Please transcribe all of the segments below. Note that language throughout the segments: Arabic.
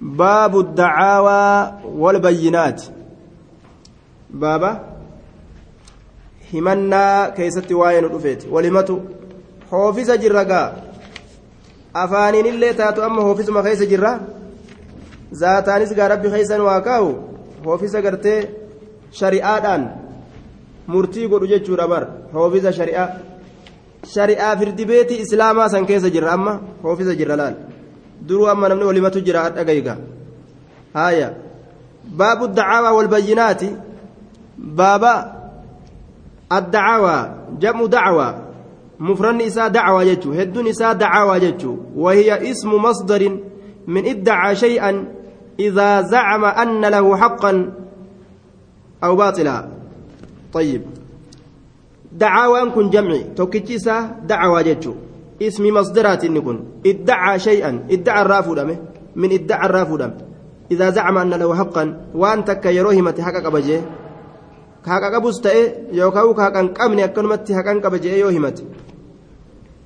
باب الدعاوى والبينات بابا himannaa keessatti waa'ee nu dhufeeti walimatu hoofisa jirra gaa afaaniinillee taatu amma hoofisuma keessa jirra zaataanis gaa rabbi keessan waa kaa'u hoofisa gartee shari'aadhaan murtii godhu jechuudha bar hoofisa shari'aa shari'aa firdibeetii islaamaa san keessa jirra amma hoofisa jirra laal duruu amma namni walimatu jira adha gayga haaya baabu dacaawaa walbayyinaati baaba الدعوى جمع دعوى. مفرن إساء دعوى يجو هدون إساء دعوى يجو وهي اسم مصدر من ادعى شيئا إذا زعم أن له حقا أو باطلا. طيب. دعاوى أنكن جمعي. توكيتشيسا دعوى يجو اسم مصدرات نكون ادعى شيئا ادعى الرافو من ادعى الرافو إذا زعم أن له حقا haqa qabus ta'e yookaan ka haqan qabne akkanumatti haqan qaba je'ee yoo himate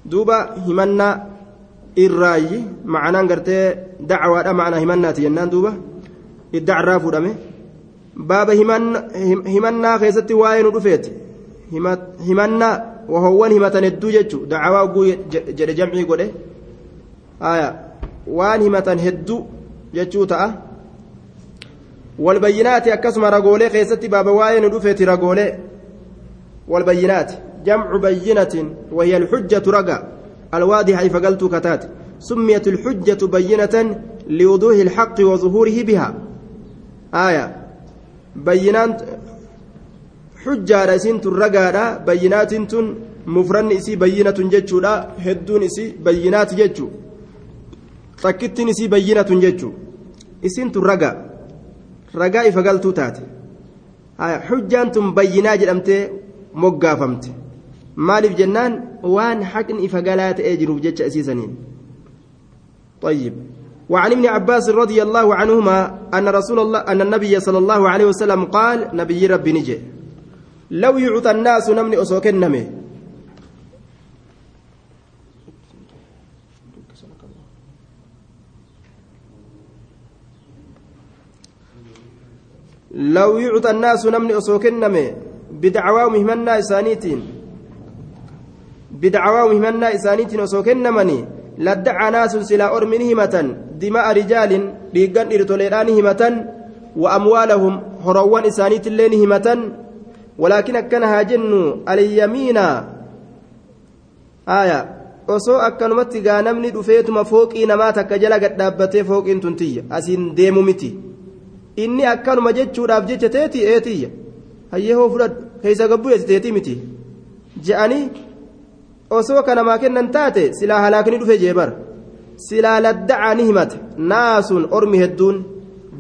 duuba himannaa irraayi macanaan gartee dacwaadha macanaa himannaati jennaan duuba iddacarraa fuudhame baaba himannaa keessatti waa'ee nu dhufeeti himannaa wahoowwan himatan hedduu jechuu dacawaa oguu jedhe jamcii godhe waan himatan hedduu jechuu ta'a والبينات أكسم رجولي خيستي بابا واين ندفت رجولي والبينات. جمع بينة وهي الحجة رجا الواضحة فقلت كتات. سميت الحجة بينة لوضوح الحق وظهوره بها. آية. بينات حجة رسنت الرجا بينات مفرن إسي بينة جتشو لا هدون إسي بينات جتشو فكتن جتشو إسنت الرجا ragaa. Ifa galtuu taate. Xujjaan tun bayyinaa jedhamtee moggaafamte. Maaliif jennaan? Waan haqni ifa galaa ta'ee jiruuf jecha isiisaniin. طيب وعن ابن عباس رضي الله عنهما أن رسول الله أن النبي صلى الله عليه وسلم قال نبي ربي نجي. لو يعطى الناس نمني أسوكنمي لو يعطى الناس نمني أسوكنمي بدعواهم همنا إسانيتين. بدعواهم همنا إسانيتين أسوكنمني لدعى ناس سلا أرمن همة دماء رجال بيقن إرتوليران همة وأموالهم هروان إسانيت اللين همة walaakin akkana haa jennu alyamiina. Aya osoo akkanumatti gaa namni dhufeetuma fooqii namaa takka jala gaddhaabbatee fooqiin tun tiyya. Asiin deemu miti. Inni akkanuma jechuudhaaf jecha teetii eetiyya hayyee hoo fudhadhu. Keessa gabbuyeeti teetii miti? Je'anii osoo kanamaa kennan taate silaa halaakni dhufe jeebar silaa laddacaa ni himate. Naasun ormi hedduun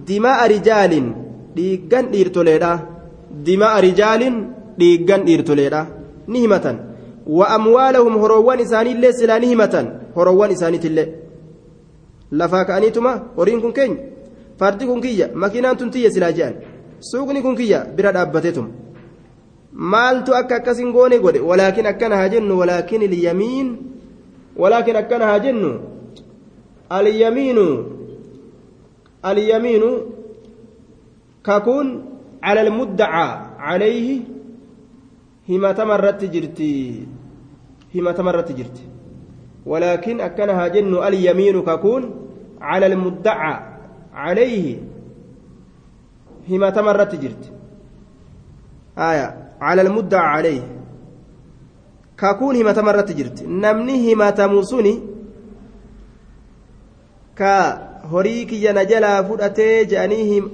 dimaa'a rijaalin dhiiggan dhiirtoleedhaa dimaa rijaalin dhiiggan dhiirtoleedha ni himatan wa amwaalahum horoowwan isaaniillee silaa ni himatan horoowwan isaaniitillee lafaa ka'aniituma horiin kun keenya fardi kun kiyya makiinaan tun tiyya silaa je'an suuqni kun kiyya bira dhaabbateetum maaltu akka akkasin goone godhe walaakin akkana haa jennu walaakin ilyamiin walaakin akkana haa jennu alyamiinu alyamiinu kakuun almuddacaa calayhi himatama irratti jirti himatama irratti jirti walaakin akkana haa jennu alyamiinu kakuun cala almuddacaa عليه هما تمرت جرت آية على المدعى عليه كاكون هما تمرت جرت نمني هما تموسوني كا هريك ينجلا فرأتي جانيهم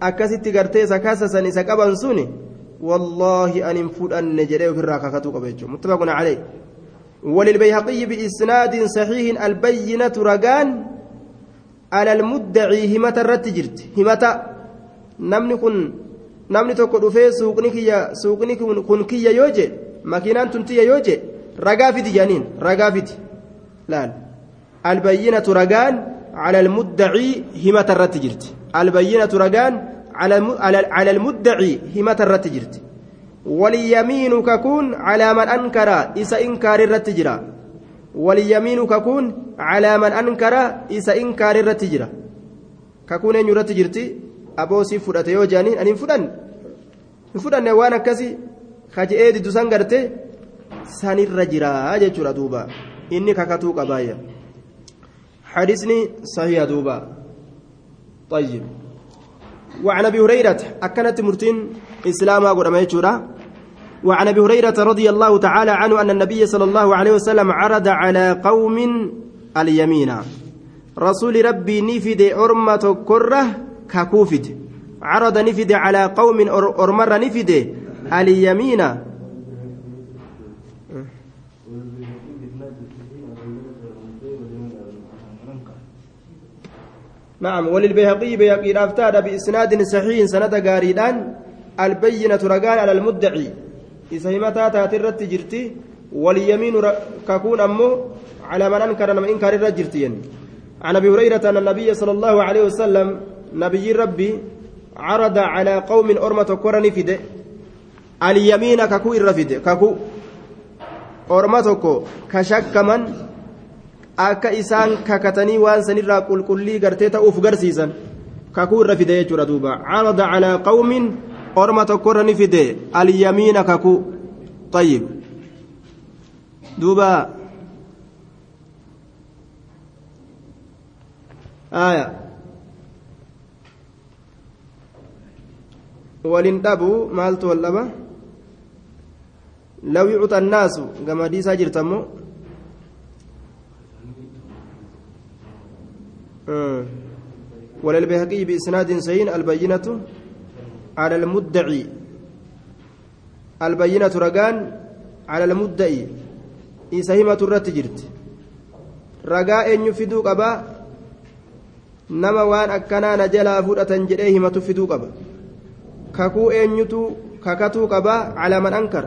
akkasitti gartee isa kaasasan isa qaban suni wallaahi anin fudhanne jedhee ofirraa kakatuu qaba jechuudha. Muttafaqun calee وللبيهقي بإسناد صحيح البينة رجان على المدعي همة الرتجرت همة نمني كن نمني تكو دفي سوقني كيا سوقني كن كيا يوجي ماكينان تنتي يوجي رقافدي جانين رقافدي لا البينة رجان على المدعي همة الرتجرت البينة رجان على المدعي همة الرتجرت واليمين ككون على من أنكر إسا إنكار الرتجرة واليمين ككون على من أنكر إسا إنكار الرتجرة aboosii fudhate yoo jedhaniin ani hin fudhanne hin fudhanne waan akkasii kaje'ee diddu san garte sanirra jiraa jechuudha duuba inni kakatuu qabaayya صحيح دوبا طيب. وعن أبي هريرة أكنت مرتين إسلاما قدما يجورا. وعن أبي هريرة رضي الله تعالى عنه أن النبي صلى الله عليه وسلم عرض على قوم اليمين. رسول ربي نفد أرمة كرة ككوفد عرض نفد على قوم أرمر نفد اليمين. نعم وللبيهقي بيهقي رافتاد بإسناد صحيح سند قاريدان البينة رقان على المدعي. إذا متى تاترت جرتي؟ واليمين ككون أمه على من أنكر من إنكار الرجرتين عن أبي هريرة أن النبي صلى الله عليه وسلم نبي ربي عرض على قوم أرمة كرني فده اليمين ككو الرفد ككو. أرمتك كشك من akka isaan kakatanii waan sanirraa qulqullii gartee ta'uuf garsiisan kakuu irra fide jechuudha duuba carada calaa qawmin orma tokkorra ni fide alyamiina kakuu طيب duuba ولن دبوا مالت واللبا لو يعطى الناس كما دي ساجر تمو آه. وللبهقي بإسناد سين البينة على المدعي البينة رقان على المدعي إسهمة الرتجرت رقاء يفيدو قبا nama waan akkanaa na jalaa fudhatan jedhee himatu fiduu qaba kakuu eenyutu kakatuu qaba calaman ankar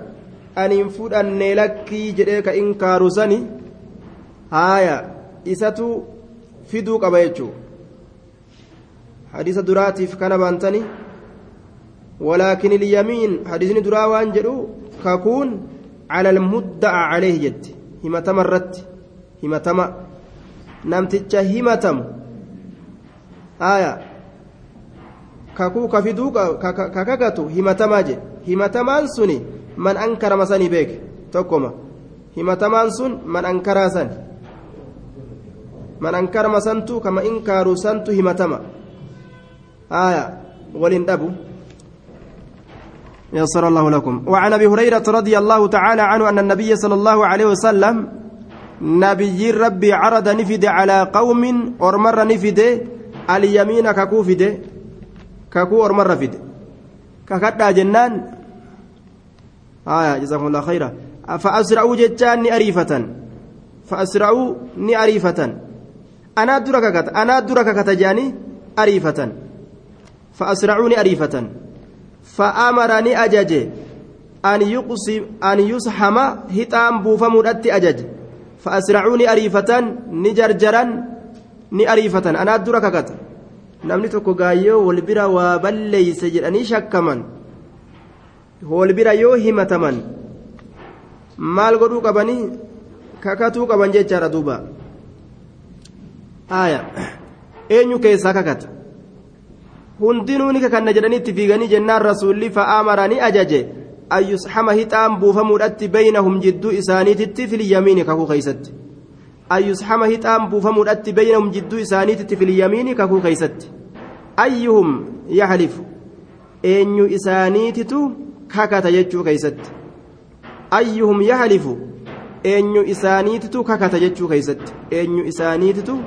aniin fudhannee lakkii jedhee ka inkaaru sani haaya isatu fiduu qaba jechuu hadiisa duraatiif kana baantani ولكن اليمين حديثني درا وان جدو ككون على المدعى عليه جد همتم الرت همتم نمتج همتم aya kakuu kafiduu kakakatu himatamaa je himatamaan suni man ankara masanii beeke tokkoma himatamaan sun man ankaraa san man ankara masantu kama inkaaru santu himatama aya ولن أبو يسر الله لكم وعن ابي هريره رضي الله تعالى عنه ان النبي صلى الله عليه وسلم نبي ربي عرض نفد على قوم أرمر نفد kakuu fide kakuu ormarra fide kakadhaa jennaan haya jazakumullah khayra fa'asra'uu jechaan ni ariifatan fa'asra'uu ni ariifatan anaa dura kakata anaa dura kakata jaanii ariifatan ni ajaje an yuqsi an yushama hixaan buufamuudhatti ajaje fa'asra'uu ni ariifatan ni jarjaran ni ariifatan anaa dura kakata namni tokko gaayyoo wal bira waa balleeyse jedhanii shakkaman wal bira yoo himataman maal godhuu qabanii kakatuu qaban jechaadha duuba aya. Eenyu keessaa kakata? Hundinuu ni kakanna jedhaniitti fiiganii jennaan rasuulli fa'aamara ni ajaje. An yusxama hixaan buufamuudhatti beynahum jidduu isaaniititti filyamiini kakuu keeysatti. An yusxama hixaan buufamuudhatti beynahum jidduu isaaniititti filyamiini kakuu keeysatti. Ayyuhum yaxlifu eenyu isaaniititu kakata jechuu keeysatti. Ayyuhum yaxlifu eenyu isaaniititu kakata jechuu keeysatti. Eenyu isaaniititu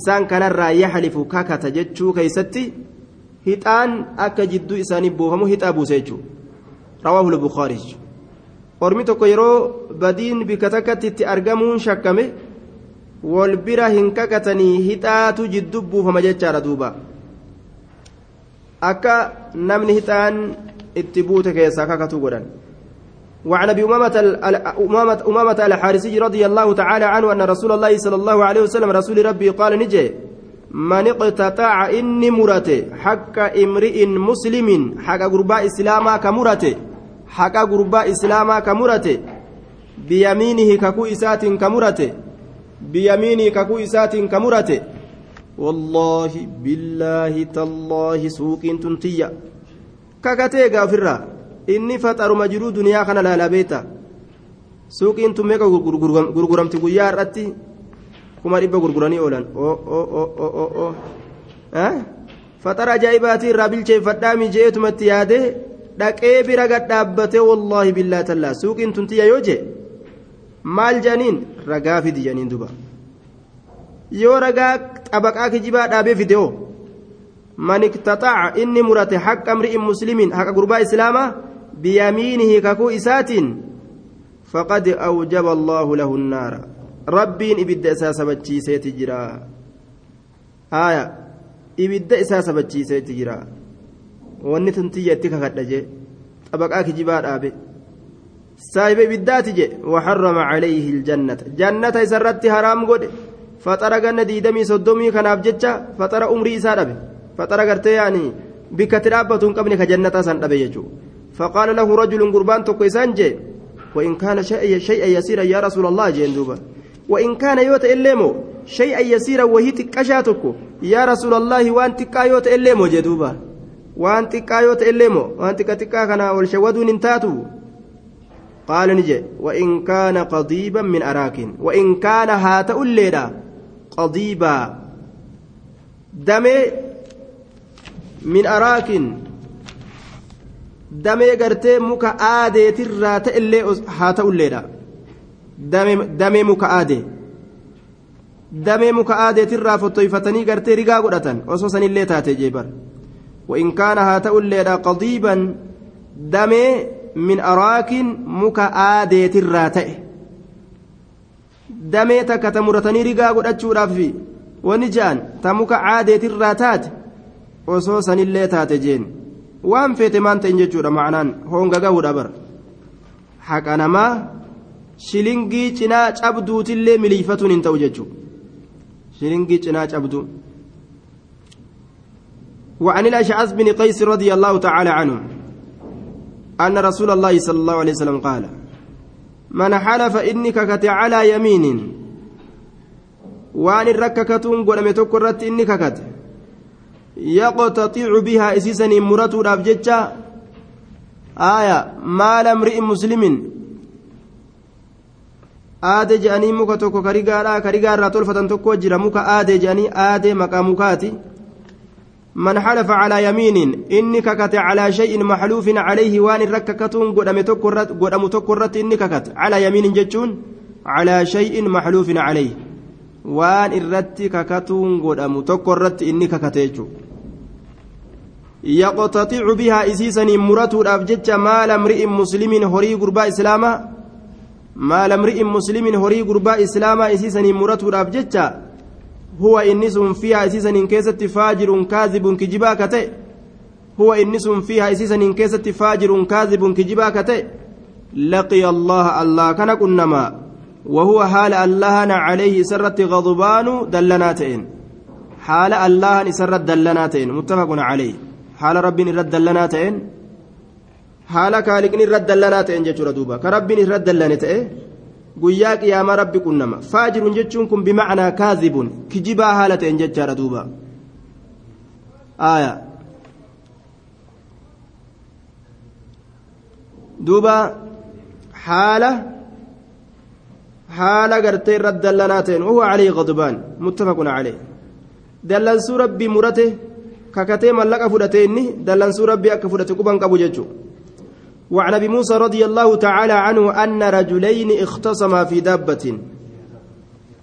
isaan kanarraa yaxlifu kakata jechuu keeysatti hixaan akka jidduu isaanii buufamu hixaa buuse jechuu rawaahu lbukaariy ormi tokko yeroo badiin bika takkatti itti argamuun shakkame wal bira hin kakatanii hixaatu jiddu buufama jechaadha duuba. Akka namni hixaan itti buute keessaa kakatu godhan وعن أبي أمامة امامه الحارثي رضي الله تعالى عنه أن رسول الله صلى الله عليه وسلم رسول ربي قال نجي من اقتطع إني مرته حق امرئ مسلم حق غرباء إسلاما كمرته حق غرباء إسلاما كمرته بيمينه ككو إسات كمرته بيمينه ككو إسات كمرته wallaahi billaahi tallaahi suuqiin tuntiyya kakatee gaafirraa inni faxaruma jiruu duniyaa kana laalaa beeta suuqiin tun meeqa gurguramti guyyaa har'atti kuma dhibba gurguranii oolan faxara ajaa'ibaatii irraa bilcheeffadhaa mijeetumatti yaadee dhaqee bira gadhaabbatee wallaahi billaa tallaa suuqiin tuntiyya yoo jee maal jedhaniin ragaa fidi jedhaniin duba yoo ragaa xabaqaa kijibaa dhaabee fideo man iqtaxaca inni murate haqa mri'in muslimin haqa gurbaa islaamaa biyamiinihi kakuu isaatiin faqad awjaba allaahu lahu nnaara rabbiin ibidda isaa sabachiiseeti jira aya ibidda isaa sabachiiseeti jira wanni tuntiyya itti kakadha jee xabaqaa kijibaa dhaabe saahiba ibiddaati je waxarrama calayhi iljannata jannata isarratti haraam godhe faxara ganna diidamii soddomii kanaaf jecha faxara umrii isaa dhabe faxara gartee yaani bikkatti dhaabbatu hin qabne ka jannataa san dhabe jechuudha lahu rajulun gurbaan tokko isaan jee وإن كان شيئا يسيرا يا رسول الله جين دوبا. وإن كان يوت إليمو شيئا يسيرا وهي تكشاتك يا رسول الله وأن تكأ يوت إليمو جدوبا وأن تكأ يوت إليمو وأن تكا تكأ كان والشودو ننتاتو. قال نجي وإن كان قضيبا من أراك وإن كان هات الليلة قضيبا. دمي من أراك damee gartee muka aadeetirraa ta'ellee haa ta'ulleedha damee muka aadee damee muka aadeetirraa fottoyfatanii gartee rigaa godhatan osoo sanillee taate jeebar وإن كان هاتؤليدا قضيبا دمي من أراك مك آديت الراتئ دمي تكتمرتني رقا قد أتشورا في ونجان تمك آديت الراتات وصوصا اللي تاتجين waan feete maan ta'in jechuudha macnaan honga gahuudha bar haqa namaa shilingii cinaa cabduutillee miliifatuun hin ta'u jechuudha shilingii cinaa cabduu وعن الأشعث بن قيس رضي الله تعالى عنه أن رسول الله صلى الله عليه وسلم قال من حلف إنك كت على يمين وأن الرككتون قل متكرت إنك كت يقتطع بها إسيسني مرتو رابجتشا آية مال امرئ مسلم aade je'anii muka tokko karigaadha karigaarraa tolfatan tokko jira muka aade je'anii aade maqaa mukaati man xalafa calaa yamiinin inni kakate calaa shay'in maxluufin calayhi waan irra kakatuun godhamu tokko irratti inni kakate calaa yamiinin jechuun calaa shay'in maxluufin calayhi waan irratti kakatuun godhamu tokko irratti inni kakate jechuudha yaqtaxicu bihaa isiisaniin muratuudhaaf jecha maala mri'in muslimiin horii gurbaa islaamaa maala mri'in muslimiin horii gurbaa islaamaa isiisaniin muratuudhaaf jecha huwa inni sun fiihaa isiisaniin keessatti faajirun kaazibun kijibaa ka ta'e huwa inni sun fiihaa isiisaniin keessatti faajirun kaazibun kijibaa ka ta'e laqiya allaha allah kana qunnamaa وهو حال اللهن عليه سرت غضبان دلناتين حال اللهن سرت دلناتين متفق عليه حال رب رد دلناتين حال كالقني رد دلناتين جچورا دوبا كرب رد دلنته guyyaa qiyaamaa rabbi qunnama faajirun jechuun kun bimacnaa kaazibun kijibaa haala ta'en jechaadha duuba aya duuba haala haala gartee irratti dallanaa ta'een wahuwa calayhi qadbaan muttafaqun calee dallansuu rabbii murate kakatee mallaqa fudhate inni dallansuu rabbii akka fudhate quban qabu jechuudha. وعن أبي موسى رضي الله تعالى عنه أن رجلين اختصما في دابة.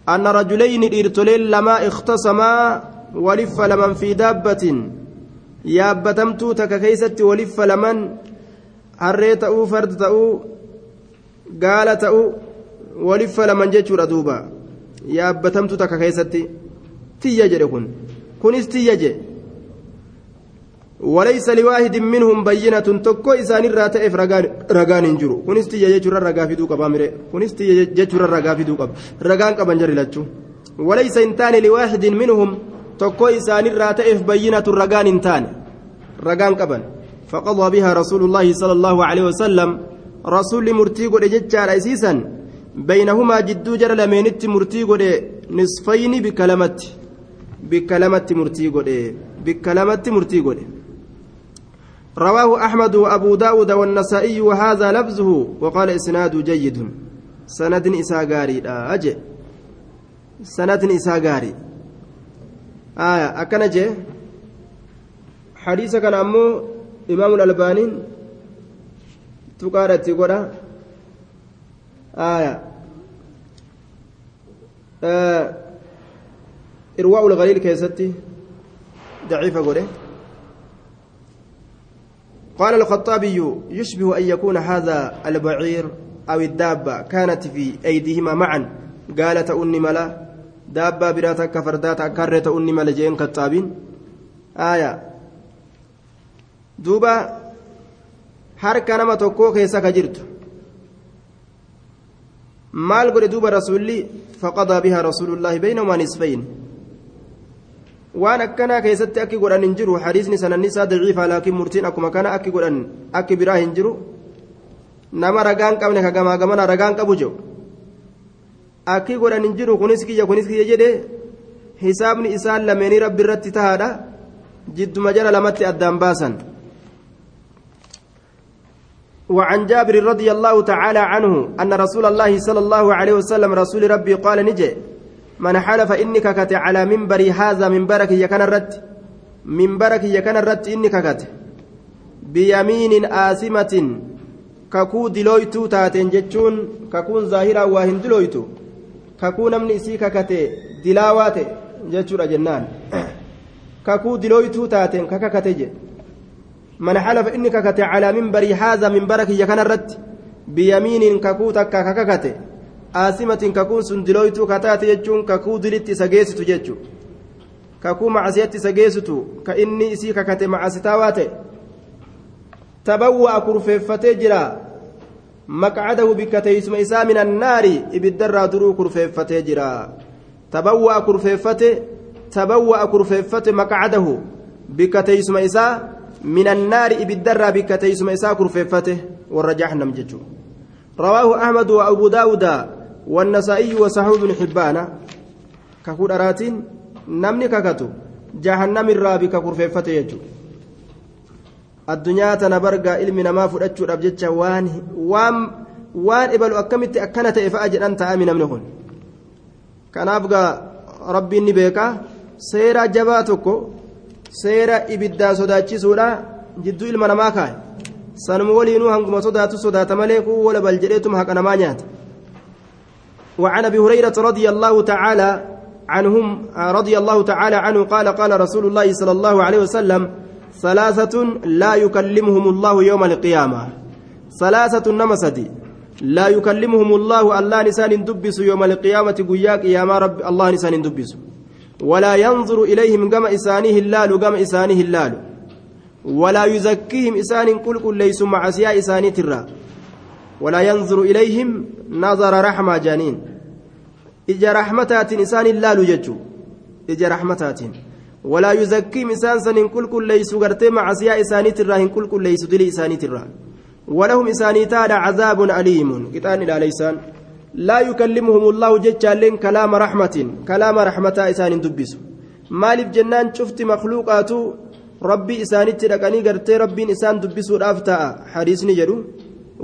أن رجلين إرتلين لما اختصما ولف لمن في دابة. يابتمت تككيست ولف لمن. هريت أو فرد أو قال تأو ولف لمن جتشور دوبا يابتمت تككيست تيجر كن كنس تيجر وليس لواحد منهم بينة تكو إسان الراتئف رغان إنجرو. كنست يجور الرغا في دوك بامره كنست يجور الرغا في دوك رغان قبن جري لچو وليس إنتان لواحد منهم تكو إسان الراتئف بينة رغان إنتان. رغان قبن فقضى بها رسول الله صلى الله عليه وسلم. رسول مرتي قد ججار أسيسا بينهما جدو جر لمينت مرتي قد نصفين بكلمة godhe bikka lamatti murtii godhe رواه أحمد وأبو داود والنسائي وهذا لفظه وقال إسناد جيد. سند إساغاري أجي. سند إساغاري آية أكنجي حديث كان أمو إمام الألباني. تقارت تقول. آية آه إرواء الغليل كيستي. ضعيفة قوله قال الخطابي يشبه أن يكون هذا البعير أو الدابة كانت في أيديهما معا. قال تأني ملا دابة براتك فردات كرة تأني ملا جين كتابين. آية. دوبا harka nama tokkoo keessa ka jirtu maal godhe duuba rasuulli faqadaa bihaa rasuulullaahi nisfayn waan akkanaa keessatti akki godhan hin jiru hadiisni sananni isaa daciifa laakiin murtiin akkuma kana akki godhan akki biraa hin jiru nama ragaan qabne ka gamaa gamana ragaan qabu jedhu akki godhan hin jiru kunis kiyya kunis kiyya jedhe hisaabni isaan lameenii rabbi irratti tahaadha jidduma jala lamatti addaan baasan وعن جابر رضي الله تعالى عنه أن رسول الله صلى الله عليه وسلم رسول ربي قال نجي من حلف إنك كت على منبري هذا منبرك يكن الرد. منبرك يكن الرد إنك كت بيمين آسمة ككو دلويتو تاتين جتشون ككون ظاهرا واهن دلويتو. ككو نمني إسيك كت دلاوات جتشون جنان ككو دلويتو تاتين كككت من حلف إنك كت على منبري هذا منبرك يكن الرد. بيمين ككو تكا كككت. aasimatiin kakuun sun dilooytuu kataate jechuun kakuu dilitti isa geessitu jechu. Kakuu macasiyatti isa geessitu ka inni isii kakate macasitaa waa ta'e. Tabawwa'a kurfeeffatee jira. Maqcadahu bikka teeysuma isaa min annaari ibiddarraa duruu kurfeeffatee jira. Tabawwa'a kurfeeffate tabawwa'a kurfeeffate maqcadahu bikka teeysuma isaa min annaari ibiddarraa bikka teeysuma isaa kurfeeffate warra jahnam jechuudha. Rawaahu ahmad wa abu والنسائي وصحيح بن حبان ككود أراتين نمني ككتو جهنم الرابي bargaa ilmi namaa fudhachuudhaaf jecha waan waan waan ibalu akkamitti akkana ta'e fa'a jedhan ta'ami namni kun kanaaf gaa rabbiin ni beekaa seera jabaa tokko seera ibiddaa sodaachisuudha jidduu ilma namaa kaa'e sanuma waliinuu hanguma sodaatu sodaata malee kuu wala bal jedheetuma haqa namaa nyaata وعن أبي هريرة رضي الله تعالى عنهم رضي الله تعالى عنه قال قال رسول الله صلى الله عليه وسلم ثلاثة لا يكلمهم الله يوم القيامة. ثلاثة نمسدي لا يكلمهم الله الله نسان دبس يوم القيامة قياك يا ما رب الله نسان دبس ولا ينظر إليهم قم إسانه اللال قم إسانه اللال. ولا يزكيهم إسان كل كل ليسوا مع سيا إساني ترى. ولا ينظر إليهم نظر رحمة جانين. إجا رحمتات إسان اللال ججو إجا رحمتات ولا يزكيهم إسان سن كل كل ليسوا قرتي مع سيا إساني ترى كل كل ليسوا دلي إساني ترى. ولهم إساني تاد عذاب أليم. كتان إلى ليسان. لا يكلمهم الله ججالين كلام رحمة كلام رحمة إسان دبسوا maaliif jennaan cufti makluuqaatu rabbii isaanitti dhaqanii gartee rabbiin isaan dubbisuudhaaf ta'a hadiisni jedhu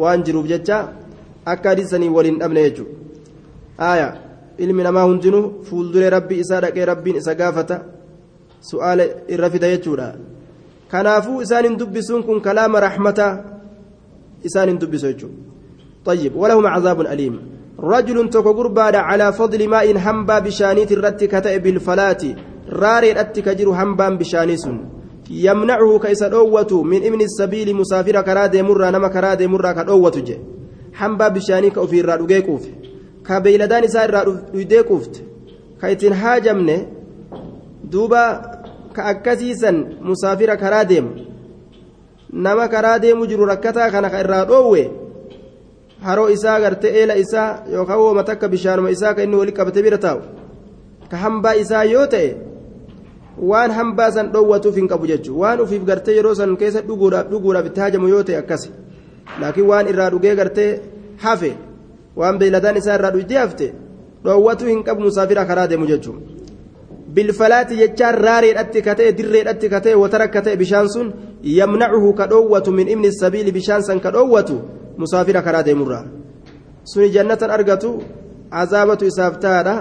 waan jiruuf jecha akka hadiisanii waliin dhabne jechuudha aaya ilmi namaa hundinuu fuulduree rabbii isaa dhaqee rabbiin isa gaafata su'aala irra fida jechuudha kanaafuu isaan hin dubbisuun kun kalaama raxmataa isaan hin dubbisu jechuudha طيب ولهم عذاب أليم رجل تكو قربان على فضل ماء هنبا بشانيت الرت كتئ بالفلات راري الرت كجر هنبا بشانيس يمنعه كيس دوت من ابن السبيل مسافر كراد مرة نما كراد مرة كدوت جي هنبا بشانيك وفي الرادوغي كوف كبيلدان سار الرادوغي كوفت كيتن هاجمنه دوبا كأكسيسا مسافر كراد nama karaa deemu jiru rakkataa kana ka irraa dhoowwe haroo isaa gartee eela isaa yookaan wooma takka bishaanuma isaa ka inni walitti qabate bira taa'u ka hambaa isaa yoo ta'e waan hambaa san dhoowwatuuf hin qabu jechuudha waan ufiif gartee yeroo san keessa dhuguudhaaf itti hajamu yoo ta'e akkasi laakiin waan irraa dhugee gartee hafe waan beeyladaan isaa irraa dhugdee hafte dhoowwatuu hin qabu musaafira karaa deemu jechuudha bilfalaati jechaan raareedhatti katee dirreedhatti katee watarakka ta'e bishaan sun yamnacuhu ka dhoowwatu min ibni sabiili bishaan san ka dhoowwatu musaafira karaa deemurraa suni jannatan argatu عذابة إسافتادا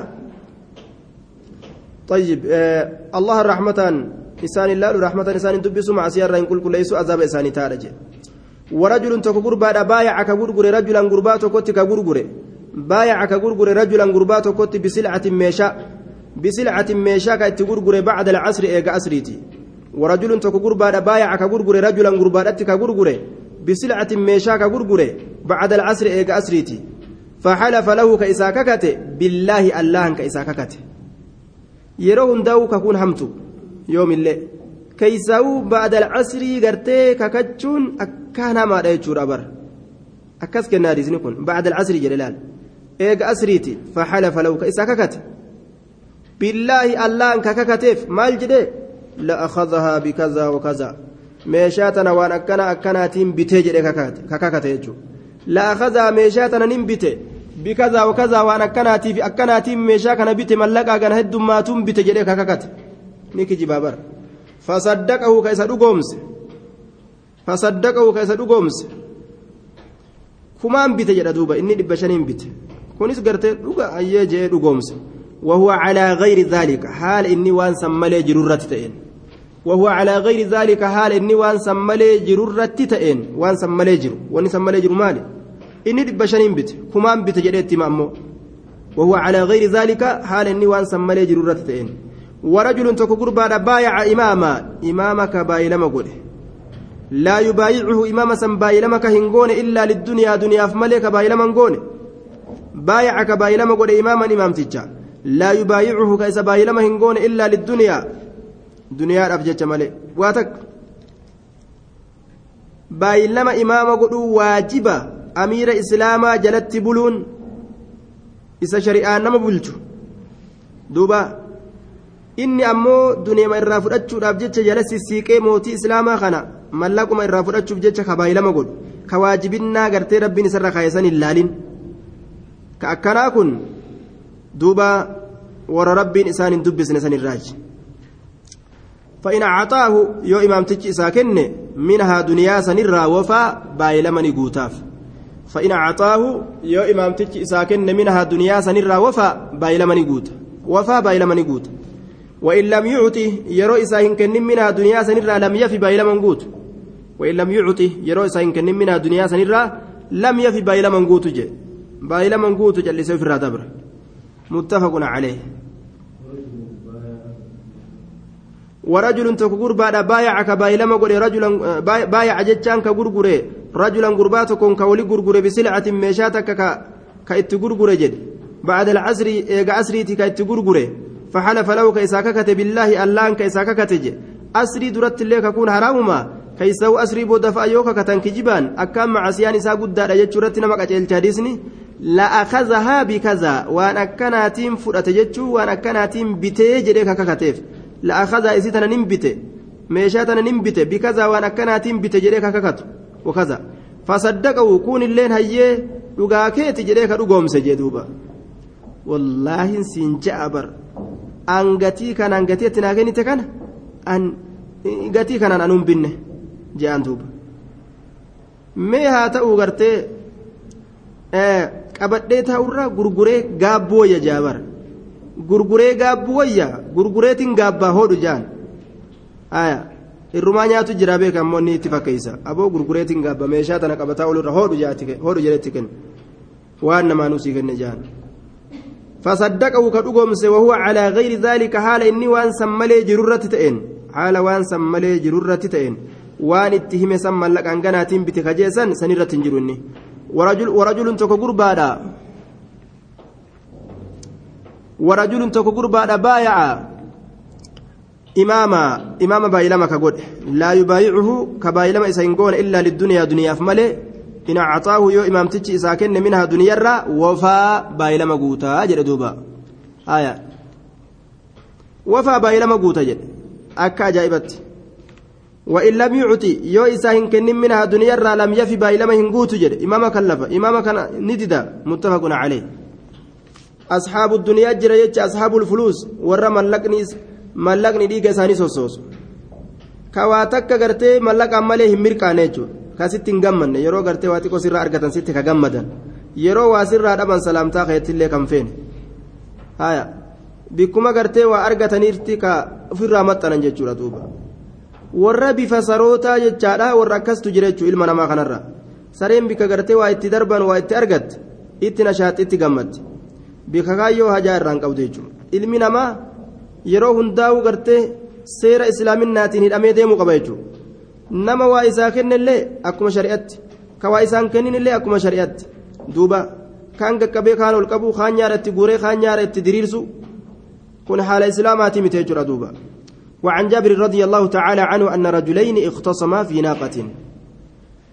طيب آه الله رحمة إسان الله رحمة إسان دبسوا مع سيارة إن كل كل ليسوا عذاب إسان تارج ورجل تكو غربا بايع كغرغر رجلا غربا تكوت كغرغر بايع كغرغر رجلا غربا تكوت بسلعة ميشا. بسلعة ميشا كايت غرغر بعد العصر إيغا أسريتي ورجل تكو غربا بايع كغرغر رجلا غربا كغرغر بسلعة ميشا كغرغر بعد العصر إيغا أسريتي فحلف له كإسا ككته بالله الله كإسا ككته yeroo hundaa'u kakuun hamtu yoomillee keeysaa'uu ba'adal casrii gartee kakachuun akkaan hamaadha jechuudha bara akkas kennaa hadiisni kun ba'adal casrii jedhe laal eega asriiti faxalafa lahu ka isaa kakate billaahi allahan ka kakateef maal jedhe la'akhadahaa bikazaa wakazaa meeshaa tana waan akkana akkanaatiin bitee jedhe ka kakate jechuudha la'akhadahaa meeshaa tana nin bite bikazaa wakazaa waan akkanaatiif akkanaatiin meeshaa kana bite mallaqaa gana heddummaatuun bite jedhee kakakate ni kijibaa bara fasaddaqahu ka isa dhugoomse fasaddaqahu ka isa dhugoomse kumaan bite jedha duuba inni dhibba shaniin bite kunis gartee dhuga ayyee jee وهو على غير ذلك حال إني وان سملي جرورة تئن وهو على غير ذلك حال إني وان سملي جرورة تئن وان سملي جرو وان سملي جرو مالي shaniin bite kumaan bite jedheetti hima ammoo وهو على غير ذلك حال إني وان سمالي جرورة ورجل تكو قربا بايع إماما إمامك بايلما قوله لا يبايعه إماما سن بايلما كهنغون إلا للدنيا دنيا فملك بايلما قوله بايعك بايلما قوله إماما إمام تجا. لا يبايعه كيس بايلما هنغون إلا للدنيا. دنيا أبجج ملك واتك. بايلما إماما قوله واجبا amiira islaamaa jalatti buluun isa shari'aan nama bulchu duuba inni ammoo duneema irraa fudhachuudhaaf jecha jala sissiiqee mootii islaamaa kana mallaquma irraa fudhachuuf jecha kabaayilama godhu ka waajibinnaa gartee rabbiin isarra kaayesan hin laalin ka akkanaa kun duuba warra rabbiin isaan hin dubbisne san irraaji فإن أعطاه يو إمام تجي ساكن منها دنيا سنرا وفا بايلمني قوتاف فإن أعطاه يو إمام تجي ساكن منها دنيا سنرا وفا بايلمني قوت وفا بايلمني قوت وإن لم يعطي يرو إساهن كن منها دنيا سنرا لم يفي بايلمن قوت. وإن لم يعطي يرو إساهن كن منها دنيا سنرا لم يفي بايلمن قوت جي. بايلمن قوت جل سيفر دبر. متفق عليه. ورجل تكغر بعد بايع كبايلما قول رجلا بايع جتان كغرغر رجلا غربات كون كولي غرغر بسلعة ميشاتك كايت غرغر جد. بعد العصر ايغا عصريتي كايت غرغر فحلف له كيساككت بالله الله كيساككت أسري درت لك كون حرامما كيسو أسري بود فأيوكا كتن كجبان. أكام مع سيان إسا قد دار يجورت نمك أجل تهديسني لا أخذها بكذا. وأن أكناتين فرأت جتشو وأن أكناتين بتي جريكا ككتف لأخذ إسيتنا نمبت ميشاتنا نمبت بكذا وأنا كانت نمبت جريك ككت وكذا. فصدقه كون اللين dhugoomse jee duuba wallaahin siin ja'a bar an gatii kanaan gatii itti naa kennite kana an gatii kanaan anuun binne je'an duuba mee haa ta'uu gartee qabadhee taa'urraa gurguree gaabboo wayya jaabar gurguree gaabboo wayya gurgureetiin gaabbaa hoodhu jaan irrumaa nyaatu jira beeka ammoo ni itti fakkeessa aboo gurgureetiin gaabba meeshaa tana qabataa olirra hoodhu jedhetti kenne waan namaanuu sii kenne jaan فصدقه كدغومس وهو على غير ذلك حال إني وان سملي جررت تئن. حال وان سملي جررت تئن. وان اتهم سم لكان غناتين بتكجسن سنرت جرني ورجل ورجل تكو غربادا ورجل تكو غربادا بايع إماما إماما بايلما كقول لا يبايعه كبايلما إسانقون إلا للدنيا دنيا فمالي إن أعطاه يو إمام تجي إساكن منها دنيا را وفا بايلما قوتا جل دوبا. آية. وفا بايلما قوتا جل. أكا جائبت وإن لم يعطي يو إساهن كن منها دنيا را لم يفي بايلما هنقوت جل. إماما كلف إماما كان نددا. متفق عليه. أصحاب الدنيا جرى أصحاب الفلوس. ورا ملقني ملقني ديك ساني سوسوس. كوا تك غرتي ملق أمالي هم jechuudha ka sitti hin gammanne. Yeroo gartee waa xiqqoo sirraa argatan sitti ka gammadan. Yeroo waa sirraa dhaban salaamtaa keetillee kan feene? Haya bikkuma gartee waa argataniirti ka ofirraa maxxanan jechuudha duuba. Warra bifa sarootaa jechaadha warra akkastu jira jechuudha ilma namaa kanarra. Sareen bika gartee waa itti darban waa itti argatte itti nashaaxi itti gammatti bika kaayyoo hajaa irraan qabdu jechuudha. Ilmi namaa yeroo hundaa'u gartee seera islaaminaatiin hidhamee deemuu qaba jechuudha nama waa isaa kennellee akkuma shari'atti ka waa isaan kenninillee akkuma shari'atti duuba kaan qaqqabee kaan ol qabu kaan nyaara itti guuree kaan nyaara itti diriirsu kun haala islaamaatii miti jechuudha duuba وعن جابر رضي الله تعالى عنه أن رجلين اختصما في ناقة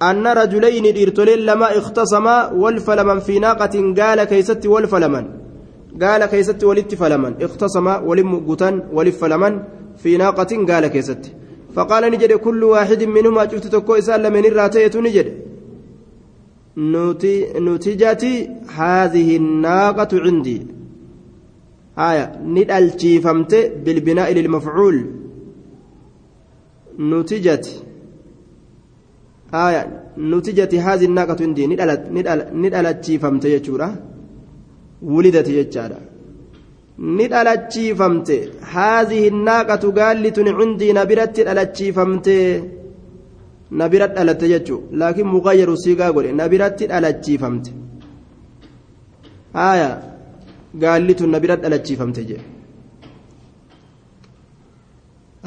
أن رجلين إرتلين لما اختصما والفلمن في ناقة قال كيست والفلمن قال كيست ولت فلمن اختصما ولم قتن ولف فلمن في ناقة قال كيست فقال نجد كل واحد منهما شفت تكو إسال من الراتية نجد. نتيجتي هذه الناقة عندي. آية ندل فمت بالبناء للمفعول. نتيجتي آية نتيجتي هذه الناقة عندي. ندل ندل ندل فمت يجورا ولدت يجارا ni dhalachiifamte haadhihi naaqatu gaallitun cindii na biratti dhalachiifamte. Na bira dhalatte jechuun laakiin muqayyaru siigaa godhe. Na biratti dhalachiifamte. Haaya. Gaallitun na bira dhalachiifamte jedhe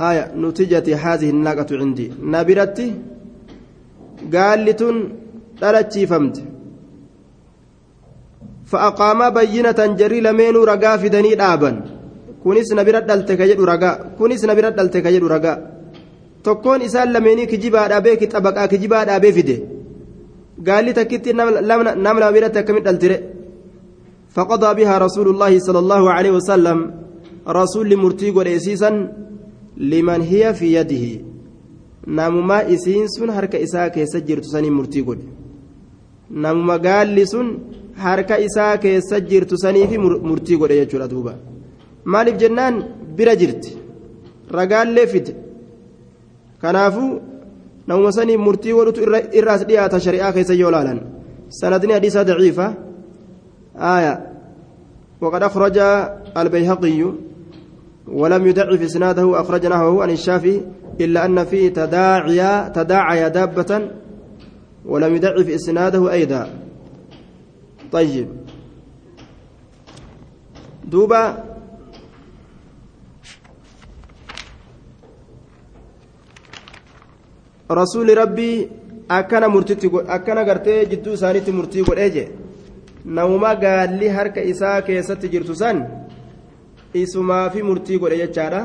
haaya. Nutijati haadhihi naaqatu cindii na biratti gaalli tun dhalachiifamte. فأقاما بينة جري لمينو رقا فدني دابا كونيس نبرت دلتك يدو رقا كونيس نبرت دلتك يدو رقا isaan lameenii kijibaadhaa beeki xabaqaa kijibaadhaa bee fide gaalli takkitti nama nama biratti akkamitti dhaltire faqadaa bihaa rasuulullaahi sala allaahu aleyhi wasalam rasuulli murtii godheesiisan liman hiya fi yadihi namumaa isiin sun harka isaa keessa jirtu sanii murtii godhe namuma gaalli sun harka isaa keessa jirtu saniifi murtii godhe jechuudha duuba maaliif jennaan bira jirti ragaallee fide kanaafuu namuma sanii murtii godhutu irraas dhiyaata shari'aa keessa yoo laalan sanadni hadiisa daciifa آية وقد أخرج البيهقي ولم يدعف إسناده أخرج نحوه عن الشافعي إلا أن فيه تداعي تداعي دابة ولم يدعف إسناده أيضا طيب دوبا rasuulli rabbii akkana murtitti akkana gartee jidduu isaaniitti murtii godhee jee namuma gaalli harka isaa keessatti jirtu san isumaa fi murtii godhe jechaadha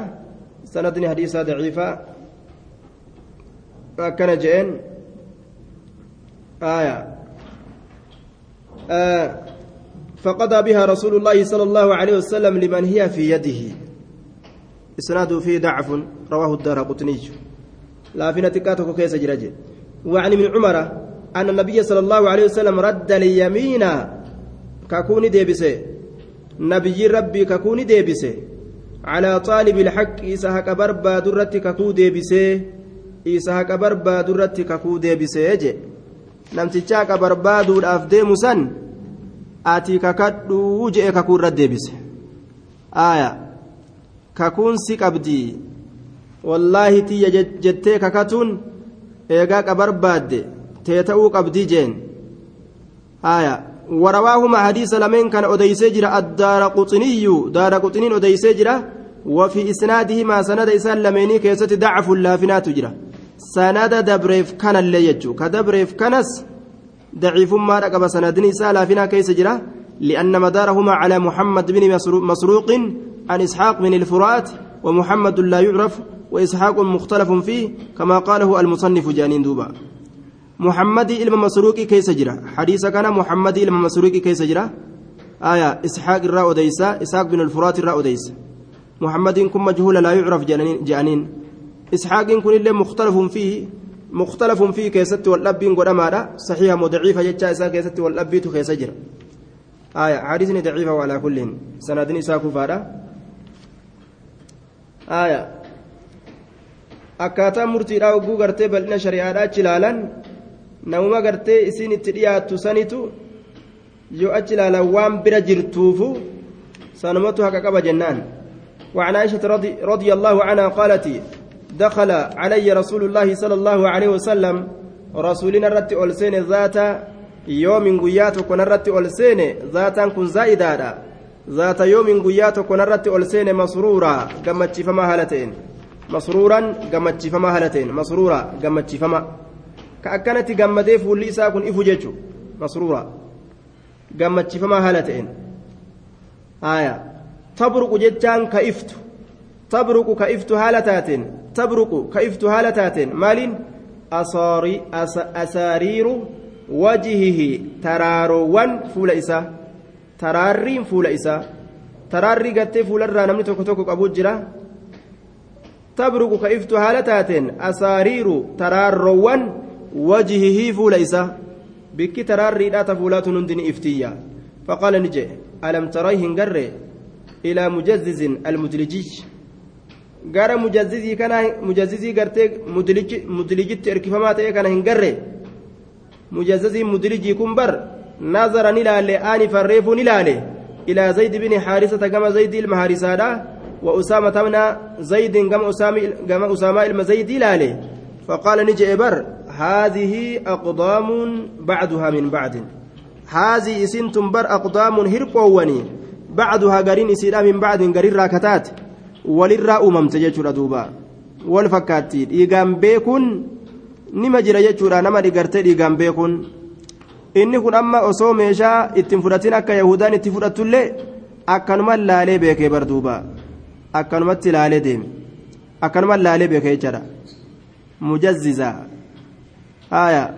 sanadni hadiisaa daciifaa akkana آية آه فقضى بها رسول الله صلى الله عليه وسلم لمن هي في يده. إسناده فيه ضعف رواه الدار قطني. لافنة كاتو كيس جرجي وعن ابن عمر أن النبي صلى الله عليه وسلم رد اليمين ككوني ديبسي نبي ربي ككوني ديبسي على طالب الحق إسحاق بربا درتي ككو ديبسي إسحاق بربا درتي ككو ديبسي جي namtichaa ka barbaaduudhaaf deemu san ati kakadhuu je'e kakuu irra deebise aaya kakuun si qabdii wallaahi tiyya jettee kakatuun eegaa ka barbaadde tee ta'uu qabdii jeen aaya warawaahuma hadiisa lameen kana odeysee jira addaara quxiniyyu daara quxiniin odeysee jira وفي إسنادهما سند إسان لميني كيست ضعف اللافنات جرا دبريف كان اللي يجو. كدبريف كنس ضعيف ما رقب سندني سالافنا كيس جرا لأن مدارهما على محمد بن مسروق عن إسحاق بن الفرات ومحمد لا يعرف وإسحاق مختلف فيه كما قاله المصنف جانين دوبا. محمد إلما مسروق كيس جرا. حديث كان محمد إلما مسروق كيس جرا. آية إسحاق الراء ديسا إسحاق بن الفرات الراء ديسا محمد كن مجهول لا يعرف جانين. إسحاق كن اللي مختلف فيه مختلف فيه كيست والأبين قدما صحيح وضعيف جتشا إسا كيست والأبيت كيسجر آية حديثني ضعيفة وعلى كل سندني ساكو فارا آية gartee bal'ina shari'aadhaa achi ilaalan namuma gartee isiin itti dhiyaattu sanitu yoo achi ilaalan waan bira jirtuufu sanumatu haqa qaba jennaan وعن عائشة رضي, رضي الله عنها قالت دخل علي رسول الله صلى الله عليه وسلم. رسولنا رت ألسين ذات يوم قيات كن رت ألسين ذاتا كن زائدة ذات يوم قيات كن رت ألسين مسرورا كما فما هالتين مسرورا كما فما هالتين مسرورا كما فما. كأكنت جمدي فولي ساكن إفججو مسرورا كما فما هالتين آية. تبرق جتان كإفت تبرق كإفت هالتات تبرق كإفت هالتات. مال أصاري أس أسارير وجهه. تراروان فول إسا. ترارين فول إسا. تراري قد فول الرا. نمني توكو توكو أبو جرا. تبرق كإفت هالتات. أسارير تراروان وجهه فول إسا. بك تراري لا تفولات نندن إفتيا. فقال نجي ألم تريه هنقري إلى مجزز المدلجي gara mujazzizii kana mujazzizii gartee mudlijitti erkifamaa ta'e kana hin garre mujazzizii mudlijii kun bar nazara ni laalle aani farreefuu ni laale ilaa zayd bini haarisata gama zaydi ilma haarisaadha wa usaama tamna zaydin gama usaamaa ilma zaydii laale ni je'e bar هذه أقدام بعدها من بعد هذه اسنتم بر أقدام هرقووني بعدها قرين إسيرا من بعد قرين راكتات walirraa uumamte jechuudha duuba wal fakkaatti dhiigaan beekuun nima jira jechuudha nama dhigartee dhiigaan beekuun inni kun amma osoo meeshaa ittiin fudhatin akka yahudaan itti fudhattullee akkanuma laalee beekee bar duuba akkanumatti laalee deeme akkanuma laalee beekee jechaadha mujazziza آية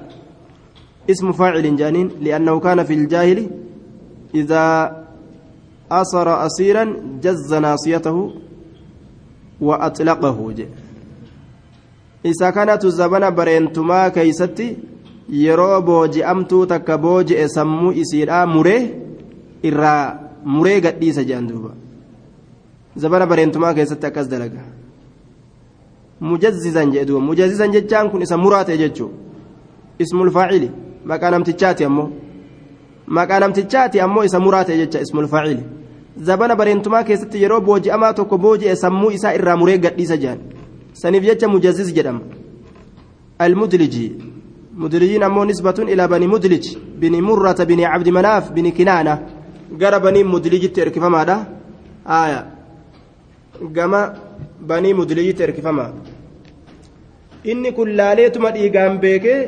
اسم فاعل جانين لأنه كان في الجاهل إذا أصر أسيرا جز ناصيته وأطلقه isa kanatu zabana bareentumaa keeysatti yeroo booji'amtuu takka booji'e sammuu isiidhaa muree irraa muree gadhiisa jedhan duuba zabana bareentumaa keessatti akkas dalaga mujazzizan jedhe duuba mujazzizan jechaan kun isa muraa ta'e jechuu ismul faacili maqaa namtichaati ammoo maqaa namtichaati ammoo isa muraa ta'e jecha ismul faacili zabana bareentumaa keessatti yeroo booji'amaa tokko booji'e sammuu isaa irraa muree gadhiisa jedhan saniif jecha mujazziz jedhama almudliji mudlijiin ammoo nisbatun ilaa bani mudlij bini murrata bini cabdi manaaf bini kinaana gara banii mudlijitti erkifamaadha aya gama banii mudlijitti erkifama inni kun laaleetuma dhiigaan beekee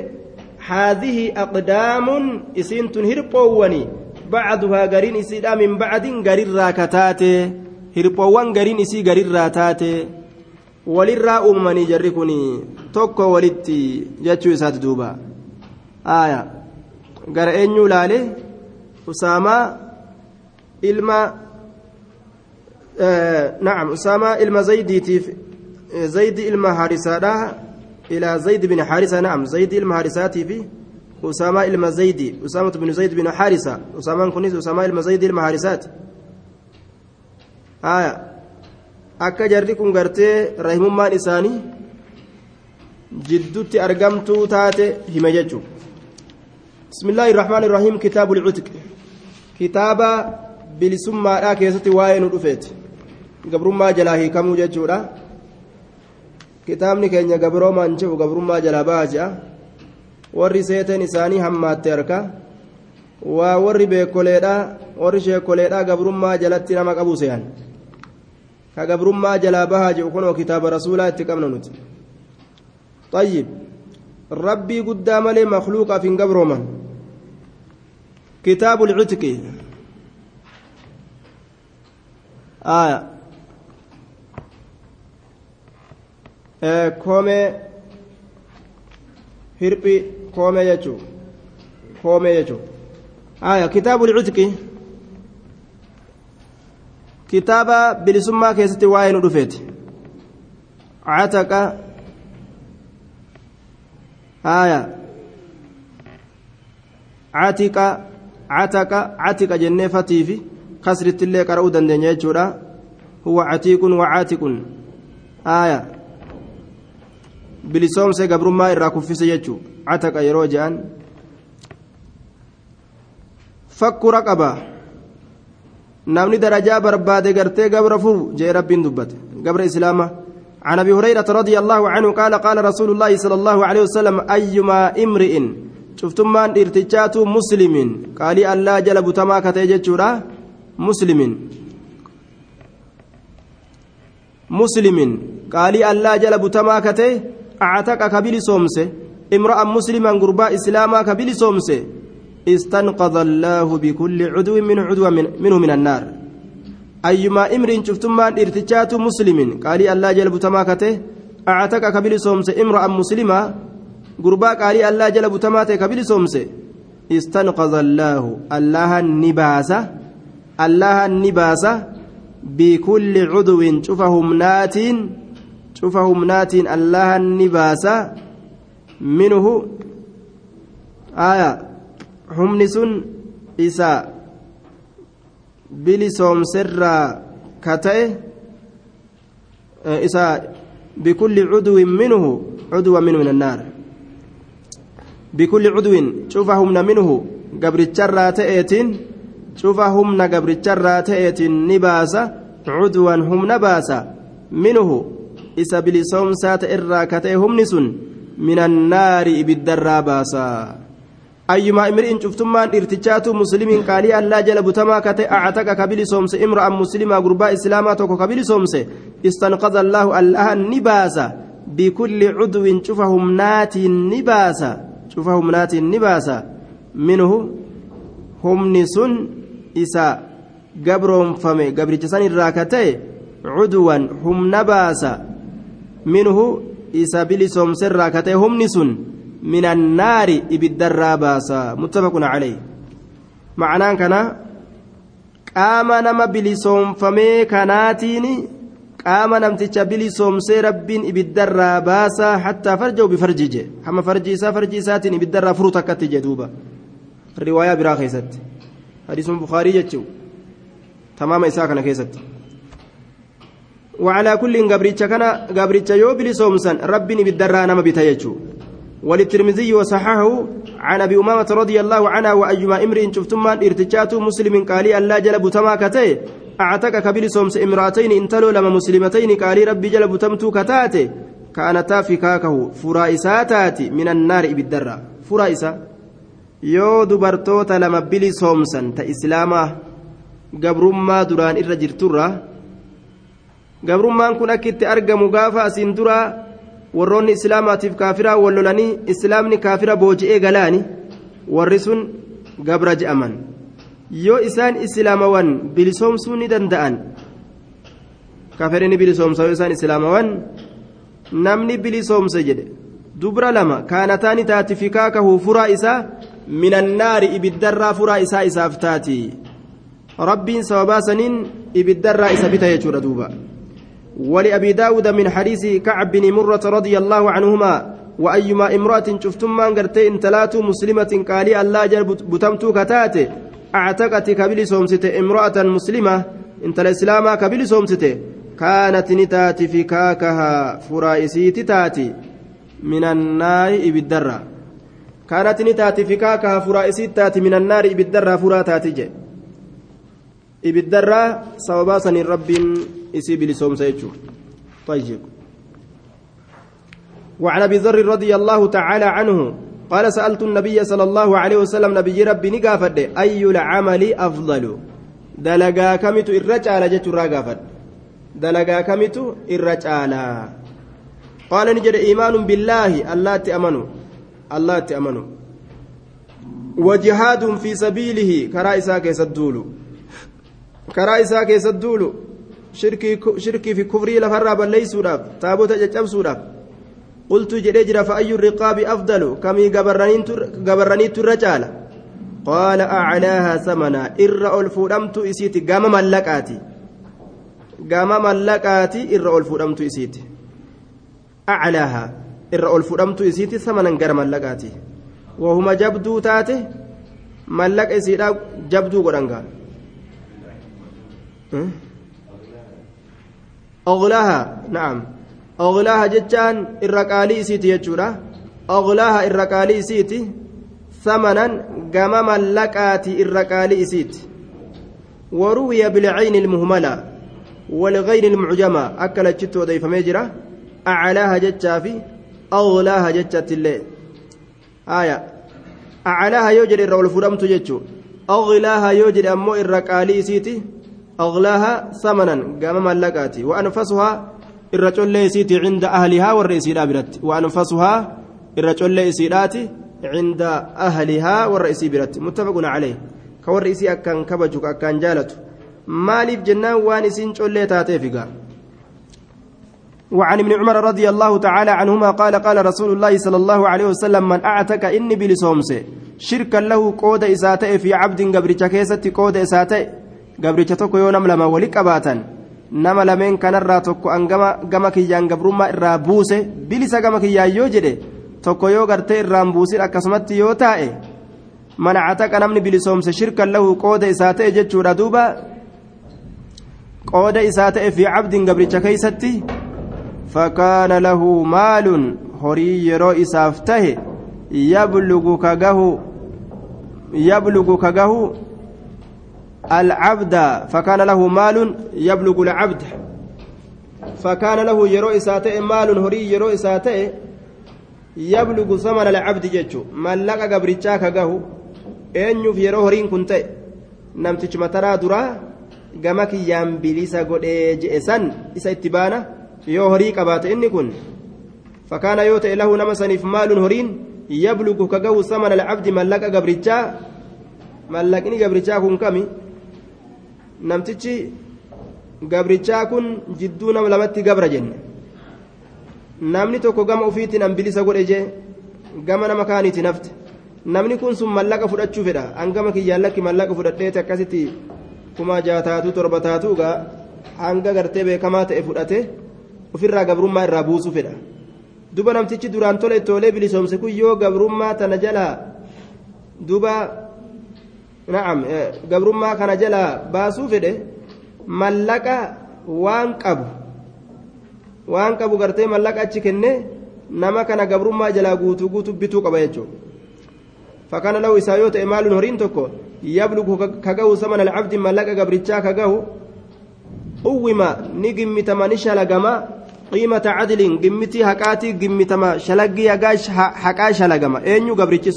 haadhihi aqdaamun isiintun hirphoowwanii بعدها قرين إسيدا من بعد قرين راكتاتي هربوان قرين إسي قرين راتاتي walirraa uumamanii jarri kun tokko walitti jechuu isaati duuba aya gara eenyuu laale usaamaa ilma nacam usaamaa ilma zaydiitiif zaydi ilma haarisaadha ilaa zaydi bin haarisa nacam zaydi ilma haarisaatiifi أسامة إلما زيدي أسامة بن زيد بن حارثة أسامة كنيس أسامة إلما زيد إلما حارثات آية akka jarri kun gartee rahimummaan isaanii jidduutti argamtuu taate hime jechuun bismillaahi irrahmaan irrahiim kitaabu lcutq kitaaba bilisummaadhaa keessatti waa'ee nu dhufeeti gabrummaa jalaa hiikamuu jechuudha kitaabni keenya gabroomaan jedhu gabrummaa jalaa baha je'a warri seeteen isaanii hammaatte harka waa warri beekoleedhaa warri sheekoleedhaa gabrummaa jalatti nama qabu seehan ka gabrummaa jalaa bahaa jedhu kunoo kitaaba rasuulaa itti qabna nuti طيب ربي قدام لي مخلوق في قبرهما كتاب العتق آية آه كومي هربي koomee jechuun koomee jechuun. Aayaa kitaabu cutqi kitaaba bilisummaa keessatti waa'ee nu dhufeeti. Cataqa. Aayaa catiqa. Cataqa. Catiqa jennee fatiifi kasritti illee qara'uu dandeenya jechuudha. Huwa catiiqun wa catiqun aayaa bilisoomse gabrummaa irraa kuffise jechuudha. Cataqa yeroo je'an fakku raqaba namni darajaa barbaade gartee gabra furu jee rabbiin dubbate gabra islaama عن أبي هريرة رضي الله عنه قال قال رسول الله صلى الله عليه وسلم أيما امرئ شفتم من ارتجات مسلم. قال الله جل بتما كتججورا مسلم. مسلم. قال الله جل بتما كتي أعتق كبيل سومسه امرأ مسلما غربا اسلاما كبيل سومسة استنقذ الله بكل عدو من عدو من منه من النار. أيما إمر شفتمان ارتجات مسلم قال الله جل بتما كته أعتك كبير سومس امرأ مسلمة غربا قال الله جل بتما كبير سومس استنقذ الله الله النباسة الله النباسة بكل عضو شوفهم نات شوفهم نات الله النباسة منه آية humni sun isa bilisoomserraa ka ta'e isa bikulli cudwin minhu cudwa minhu min annaar bikulli cudwin cufa humna minhu gabricharraa ta'eetiin cufa humna gabricharraa ta'eetiin ni baasa cudwan humna baasa minhu isa bilisoomsaa ta'e irraa ka ta'e humni sun min annaari ibiddarraa baasa. أيما امرئ شفتمان ارتجات مسلم قال الله جل بتما كتي أعتق كبيل سومس امرأ مسلمة غرباء إسلاما توكو كبيل سومس استنقذ الله الله النباسة بكل عدو شوفهم نات النباسة شوفهم نات النباسة منه هم نسن إسا قبرهم فمي قبر جسان الراكتي عدوا هم نباسة منه isa bilisoomserraa katee humni sun min annaari ibiddarraa baasa muttafaqun caleh macanaan kana qaama nama bilisoomfamee kanaatiin qaama namticha bilisoomsee rabbiin ibiddarraa baasa hattaa farjahu bifarji je hamma farji farjiisaatiin farji isaatiin ibiddarraa furu takkatti je duuba. Riwaayaa biraa keessatti. Hadiisuma bukaarii jechuu tamaama isaa kana keessatti. وعلى كل قبرتش كان قبرتش يو بلسوم سن رب إبدر نما بتيجو وللترمذي وصححه عن أبي أمامة رضي الله عنها وأيما إمرئ شفتم ارتجات مسلم قال الله جل بتما كتي اعتك كبير سومس امرأتين انتلوا لما مسلمتين قال ربي جل بتمتو كتاتي كانتا فكاكه فرائساتات من النار بالدرة فرائسة. yoo dubartoota lama bilisoomsan ta islaamaa gabrummaa duraan irra jirturra gabrummaan kun akka itti argamu gaafa asiin duraa warroonni islaamaatiif kaafiraa wal lolanii islaamni kaafira booji'ee galaani warri sun gabra je'aman. Yoo isaan islaamawan bilisoomsuu ni danda'an kafirini bilisoomsa. Yoo isaan islaamawan namni bilisoomse jedhe dubra lama kaanataani taati fikaakahu furaa isaa minannaari ibiddarraa furaa isaa isaaf taati. Rabbiin sababaa saniin ibiddarraa isa bita jechuudha duuba ولأبي داود من حديث كعب بن مرة رضي الله عنهما وأيما امرأة شفتم من قرتي انتلات مسلمة قالي الله جل بتمتو كتاتي أعتقت كبل سومسته امرأة مسلمة انت الإسلام كبل سومسته كانت نتاتي فكاكها فرائسيت تاتي من النار بالدرة كانت نتاتي فكاكها فرائسيت تاتي من النار بالدرة فراتاتي ibiddarraa sababaa saniin rabbiin isii bilisoomsa jechuudha. طيب وعن أبي ذر رضي الله تعالى عنه قال سألت النبي صلى الله عليه وسلم نبي ربي نقافد أي العمل أفضل؟ دلقا كمت الرجال جت راقافد دلقا كمت الرجال قال نجد إيمان بالله الله تأمنوا. الله تأمنوا. وجهاد في سبيله كرائسا isaa keessa duulu shirkii fi kufrii lafarraa balleeysuudhaaf taabota caccabsuudhaaf qultu jedhee jira fa'ayyu riqaabi afdalu kamii gabarraniitu irra caala qaala aclaahaa samanaa irra ol fuudhamtu isiiti gama mallaqaati gama mallaqaati irra ol fuudhamtu isiiti aclaahaa irra ol fuudhamtu isiiti samanan gara mallaqaati wahuma jabduu taate mallaqa isiidhaa jabduu godhangaa oglaaha na'am oglaaha jechaan irra qaalii isiiti jechuudha oglaaha irra qaalii isiiti samanan gama mallaqaati irra qaalii isiiti وروي بالعين المهملة والغين المعجمة. أكل جت وديف ميجرة. أعلاها جتشا في أغلاها جتشت الليل آية. أعلاها يوجد الرول فرمت جتشو. أغلاها يوجد أمو الرقالي سيتي أغلاها ثمنا قام ملقاتي وأنفسها الرجل سيتي عند أهلها والرئيسي برت وأنفسها الرجل سيداتي عند أهلها والرئيسي برت متفق عليه. كورئيسي أكان كبجك أكان جالته jennaan waan isin collee taateefiga وعن ابن عمر رضي الله تعالى عنهما قال قال رسول الله صلى الله عليه وسلم من أعتك إني بلسومس شركا له قود إساتي في عبد قبرتك كيست قود إساتي قبرتك تكو يونم لما ولك أباتا nama lameen kanarraa tokko an gama kiyyaan gabrummaa irraa buuse bilisa gama kiyyaan yoo jedhe tokko yoo gartee irraan buusin akkasumatti yoo taa'e mana cataqa namni bilisoomse shirkan lahu qooda isaa ta'e jechuudha duuba qooda isaa ta'e fi cabdin gabricha keeysatti fakaana lahu maalun horii yeroo isaaf tahe yablugu kagahu yablugu kagahu العبد فكان له مال يبلغ العبد فكان له يرو إساته مال هري يرو إساته يبلغ ثمن العبد جتشو ملك قبرتشا كغه أن في يرو هرين كنت نمتش مترا درا gama kiyyaan bilisa godhee je'e san isa itti baana yoo horii qabaate inni kun fakkaana yoo ta'e lahu nama saniif maaluun horiin yablugu ka gahu samana alcabdi mallaqa gabrichaa mallaqni gabrichaa kun kami namtichi gabrichaa kun jidduu nama lamatti gabra jenne. Namni tokko gama ufiitiin an bilisa godhe jee gama nama kaaniitiin hafte. Namni kun sun mallaqa fudhachuu fedha. An gama kiyyaan lakki mallaqa fudhadheeti akkasitti kuma jaataatu torba taatu gaa hanga gartee beekamaa ta'e fudhate ofirraa gabrummaa irraa buusuu fedha. Duba namtichi duraan tole toolee bilisoomse kun yoo gabrummaa tana jalaa duba na'am eh, gabrummaa kana jalaa baasuu fedhe mallaqa waan qabu. Waan qabu gartee mallaqa achi kenne nama kana gabrummaa jalaa guutuu guutuu bituu qaba jechuudha. Fakkaana lahu isaa yoo ta'e maaluun horiin tokko yablugu kagahu saman alcabdi mallaqa gabrichaa kagahu uwwima ni gimmitama ni shalagama qiimata cadliin gimmitii haqaatii gimmitama shalaggii haqaa shalagama. Eenyu gabrichi.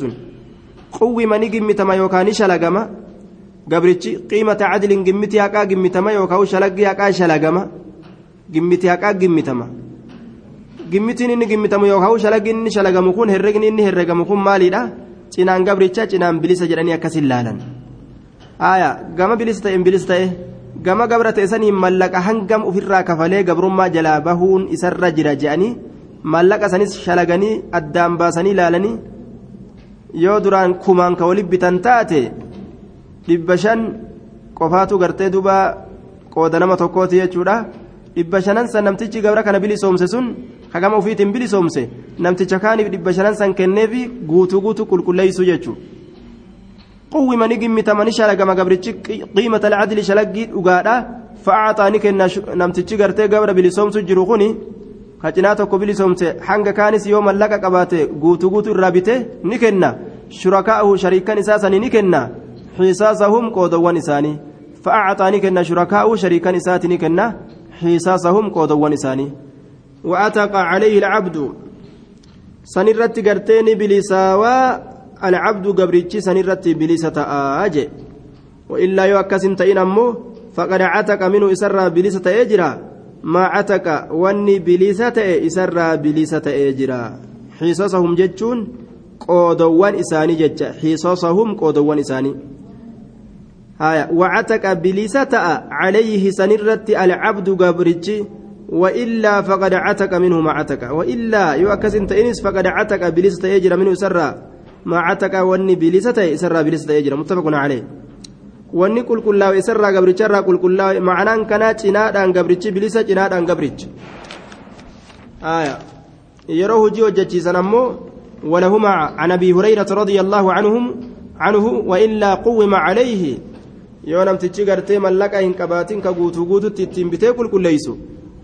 quwwima ni gimmitama yookaan ni shalagama. Gabrichi qiimata cadlin gimmiti haqaa gimmitama yookaan shalaggi haqaa shalagama. Gimmiti haqaa gimmitama. Gimmitiin inni gimmitamu yookaan shalaggi inni shalagamu kun herregni inni herregamu kun maalidha cinaan gabricha cinaan bilisa jedhanii akkasin laalan aayaa gama bilisa ta'e bilisa ta'e gama gabra ta'e saniin mallaqa hangam ofirraa kafalee gabrummaa jalaa bahuun isarra jira jedhanii mallaqa sanis shalaganii addaan baasanii laalanii. yoo duraan kumaan ka waliin bitan taate dhibba shan qofaatu gartee duuba qooda nama tokkooti jechuudha dhibba shanan san namtichi gabra kana bilisoomse sun hagama ofiitiin bilisoomse namticha kaaniif dhibba shanan san kenneefi guutuu guutuu qulqulleessuu jechuudha. قوم نجم تمني شلقما قبرتش قيمة العدل شلقي وقادا فأعطاني كنا نمتشي قرتي قبر بلسوم سجرو خني كاتنا tokko bilisoomse hanga kaanis yoo mallaqa qabaate guutuu guutuu irraa bite ni kenna shurakaa'ahu shariikan isaa sanii ni kenna xiisaasahum qoodowwan isaanii fa'aacataanii kenna shurakaa'ahu shariikan isaati ni kenna xiisaasahum qoodowwan isaanii وأتق عليه العبد سنرت قرتين بلساوى العبد قبرتش سنرت بلسة آجي وإلا يوكس تئن أمه فقد عتق منه إسرى بلسة أجرا ما عتق واني بلسة إسرى بلسة أجرا حصصهم جتشون قودوان إساني جتش حصصهم قودوان إساني هايا وعتق بلسة عليه سنرت العبد قبرتش وإلا فقد عتق منه ما عتق وإلا يؤكس تئنس فقد عتق بلسة أجرا منه إسرى ما عتق واني بلسة إسرى بلسة أجرا متفق عليه wanni qulqullaa'u isarraa gabricharraa qulqullaa'u ma'anaan kanaa cinaadhaan gabrichi bilisa cinaadhaan gabrichi yeroo hojii hojjechiisan ammoo ولهما عن ابي هريره رضي الله عنهم عنه وإلا قوم عليه yoo namtichi gartee mallaqa hin qabaatin ka guutuu guututti ittiin bitee qulqulleeysu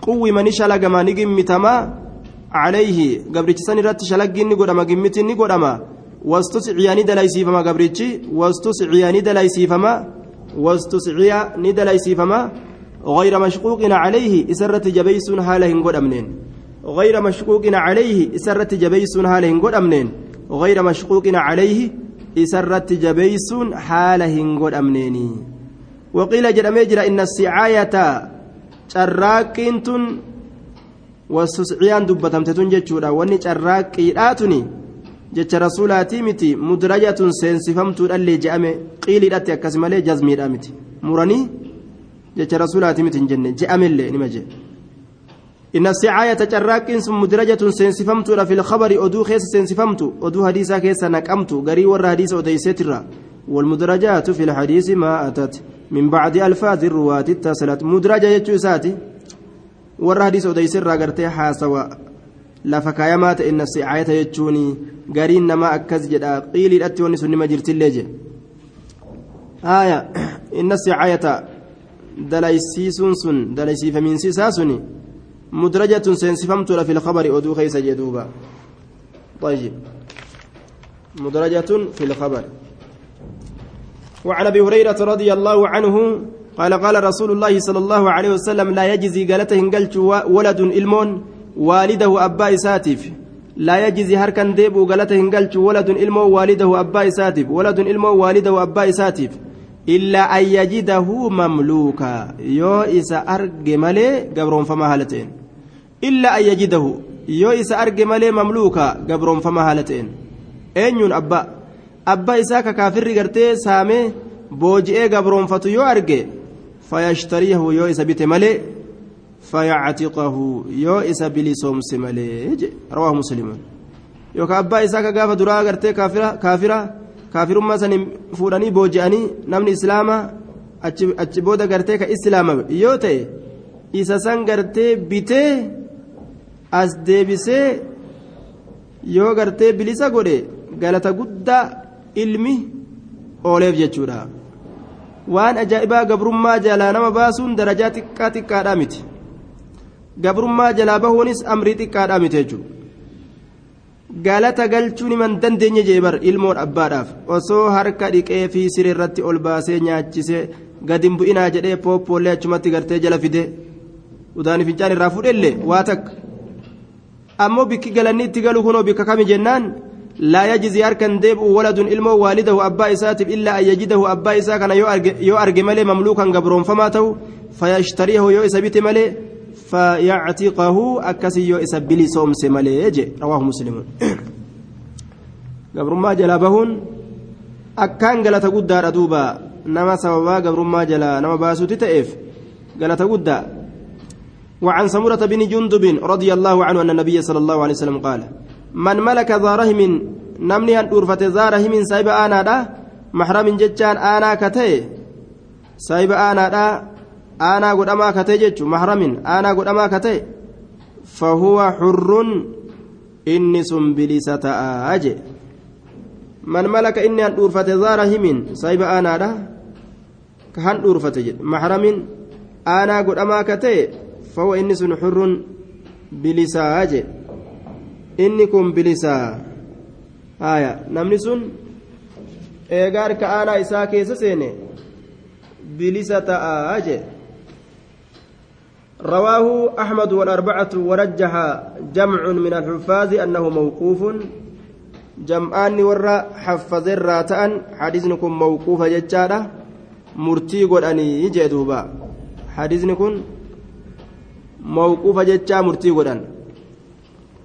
quwwima ni shalagama ni gimmitamaa calayhi gabrichi san irratti shalaggiin ni godhama gimmitiin ni godhama wastusciya ni dalaysiifama gabrichi wastusciya ni dalaysiifama wastusciya ni dalaysiifama غير مشقوق عليه إسرة جبيس هالهن قد أمنين. غير مشقوق عليه إسرة جبيس هالهن قد أمنين. غير مشقوق عليه إسرة جبيس هالهن قد أمنين وقيل جرمي جرى إن السعاية شراكين wasusciyaan dubbatamtetun jechuudha wanni carraaqqiidhaatuni jecha rasuulaatii miti mudrajatun seensifamtuudhallee je'ame qiiliidhatti akkas malee jazmiidha miti muranii jecha rasuulaatii miti hin jenne je'amellee nima jee إن السعاية تجراكين ثم مدرجة سنسفمت في الخبر أدو خيس سنسفمت أدو حديثا كيس نقمت قري ور حديث أديسترا والمدرجات في الحديث ما أتت من بعد ألفاظ الرواة اتصلت مدرجة يجوساتي warra hadiisa odeysirraa gartee haasawa lafa kaayamaa ta'e nasicaayata jechuun gariin namaa akkas jedha qiiliidhatti wanni sun nima jirtillee jedhe haaya inna sicaayata dalaysiisuun sun dalaysiifamiinsi isaa suni mudrajatun seensifamtuudha fi lkhabari oduu keeysa jedhuuba طيب مدرجة في الخبر وعن ابي هريره رضي الله عنه قال قال رسول الله صلى الله عليه وسلم لا يجزي قالته هنقلت ولد إلمون والده أبا ساتف لا يجزي هركا ديبو قالته هنقلت ولد إلمو والده أبا ساتف ولد إلمو والده أبا ساتف إلا أن يجده مملوكا يو إسا أرق ملي قبرون فما هالتين إلا أن يجده يو إسا أرق ملي مملوكا قبرون فما هالتين أين أبا أبا إساك كافر قرتي سامي booji'ee gabroonfatu yoo arge فيشتريه يو إسا بيت ملي فيعتقه يو إسا بلسومس ملي رواه مسلم يوكا أبا إسا كغافة درا غرتي كافرة كافرة كافر ما سن فوراني بوجاني نمني إسلاما achi booda gartee ka islaamame yoo ta'e isa san gartee bitee as deebisee yoo gartee bilisa godhe galata guddaa ilmi ooleef jechuudha waan ajaa'ibaa gabrummaa jalaa nama baasuun darajaa xiqqaa xiqqaadhaa miti gabrummaa jalaa bahuunis amrii xiqqaadhaa miti jechuudha. Galata galchuun himan dandeenye jee bar ilmoon abbaadhaaf. Osoo harka dhiqee fi siree irratti ol baasee nyaachisee gadi bu'inaa jedhee pooppoollee achumatti gartee jala fide. Udaan fincaan irraa fudhelle waa takka. Ammoo bikki galanni itti galu kunoo bikka kami jennaan? Laa yajizii harkan deebi'u waladun ilmoo waalidahu abbaa isaatiif illaa an yajidahu abbaa isaa kana yoo arge malee mamluukan gabroonfamaa ta'u fayashtariyahu yoo isa bite malee فيعتقه أكسي يو إسبلي صومس ملي يجي. رواه مسلم. قبرون ما جلابهن أكان قلت قدار أدوبا نما سببا قبرون ما جلا. نما باسو تتئف قلت قدار وعن سمرة بن جندب رضي الله عنه أن النبي صلى الله عليه وسلم قال من ملك ذا رحم نمني أن أرفت ذا رحم سايب آنا دا محرم جتان آنا كتي سايب آنا دا aanaa godhamaa katee jechu mahramin aanaa godhamaa katee fahuwa xurrun inni sun bilisa ta'aa je man malaka inni han dhuurfate zaara himin saahiba aanaadha ka han dhuurfate jedhe mahramin aanaa godhamaa katee fahuwa inni sun xurrun bilisaa je inni kun bilisaa haya namni sun eegaa harka aanaa isaa keessa seene bilisa ta'aa je رواه أحمد والأربعة ورجح جمع من الحفاظ أنه موقوف. جمعان ورا حفظ الراتان حديثكم موقوف ججارة مرتي قدني يجدوبا حديثكم موقوف ججا مرتي قدن.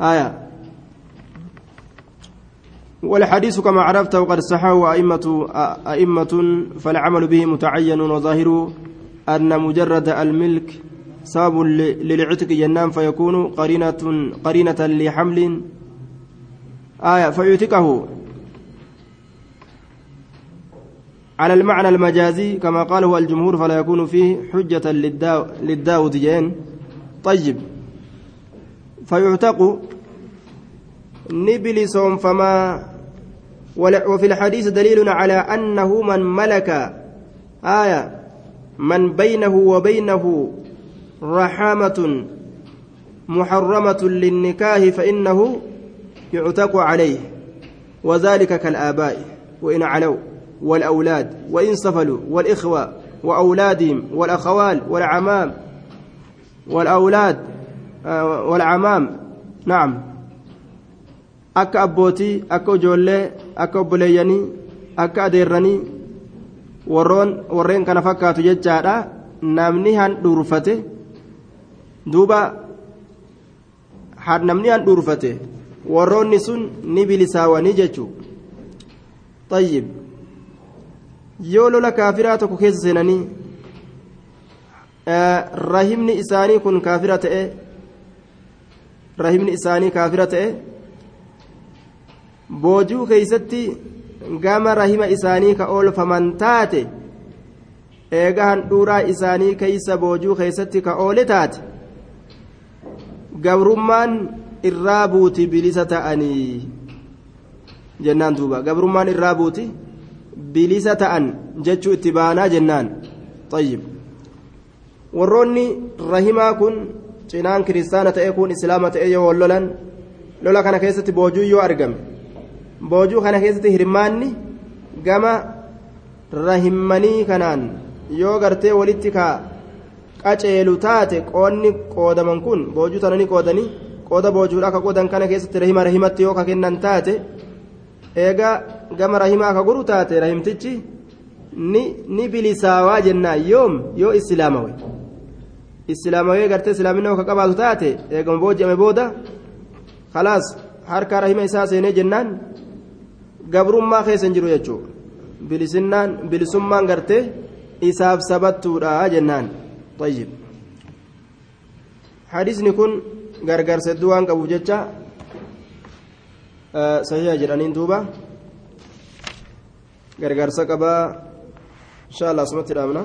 آية. والحديث كما عرفت وقد صححه أئمة أئمة فالعمل به متعين وظاهر أن مجرد الملك سبب للعتق جنان فيكون قرينة قرينة لحمل. آية فيعتقه على المعنى المجازي كما قاله الجمهور فلا يكون فيه حجة للداود جين. طيب. فيعتق. نبلسهم فما وفي الحديث دليل على أنه من ملك. آية من بينه وبينه رحامة محرمة للنكاه فإنه يعتق عليه. وذلك كالآباء وإن علوا والأولاد وإن سفلوا والإخوة وأولادهم والأخوال والعمام والأولاد آه والعمام. نعم. أبوتي أكا جولي أكا أبولياني أكا أديراني. warroon warreen kana fakkaatu jechaadha namni han dhuurfate duuba namni an dhuurfate warroonni sun ni bilisaawanii jechuu tayyib. Yoo lola kaafiraa tokko keessa seenanii rahimni isaanii kun kaafira ta'e rahimni isaanii kaafira ta'e boojuu keessatti gama rahima isaanii ka oolfaman taate eega handhuuraa isaanii keeysa boojuu keessatti ka oole taate gabrummaan irraa buuti bilisa ta'anii jennaan duuba gabrummaan irraa buuti bilisa ta'an jechuu itti baanaa jennaan طيب warroonni rahimaa kun cinaan kiristaana ta'e kun islaama ta'e yoo wallolan lola kana keessatti boojuu yoo argame boojuu kana keessatti hirmaanni gama rahimmanii kanaan yoo gartee walitti ka qaceelu taate qoonni qoodaman kun boojuu tananii qoodanii qooda boojuudha ka qoodan kana keessatti rahima rahimatti yoo ka kennan taate eega gama rahimaa ka guru taate rahimtichi ni ni bilisaawaa jennaan yoom yoo islaamawe islaamawee gartee islaaminaa ka qabaatu taate eegama booji'ame booda khalaas harka rahima isaa seenee jennaan gabrummaa keessa hin jiru jechuudha bilisummaan gartee isaaf sabattuudha jennaan tayyib hadisni kun gargaarsa hedduu waan qabuuf jecha sahiha jedhaniin duuba gargaarsa qabaa insha allah asumatti dhaabna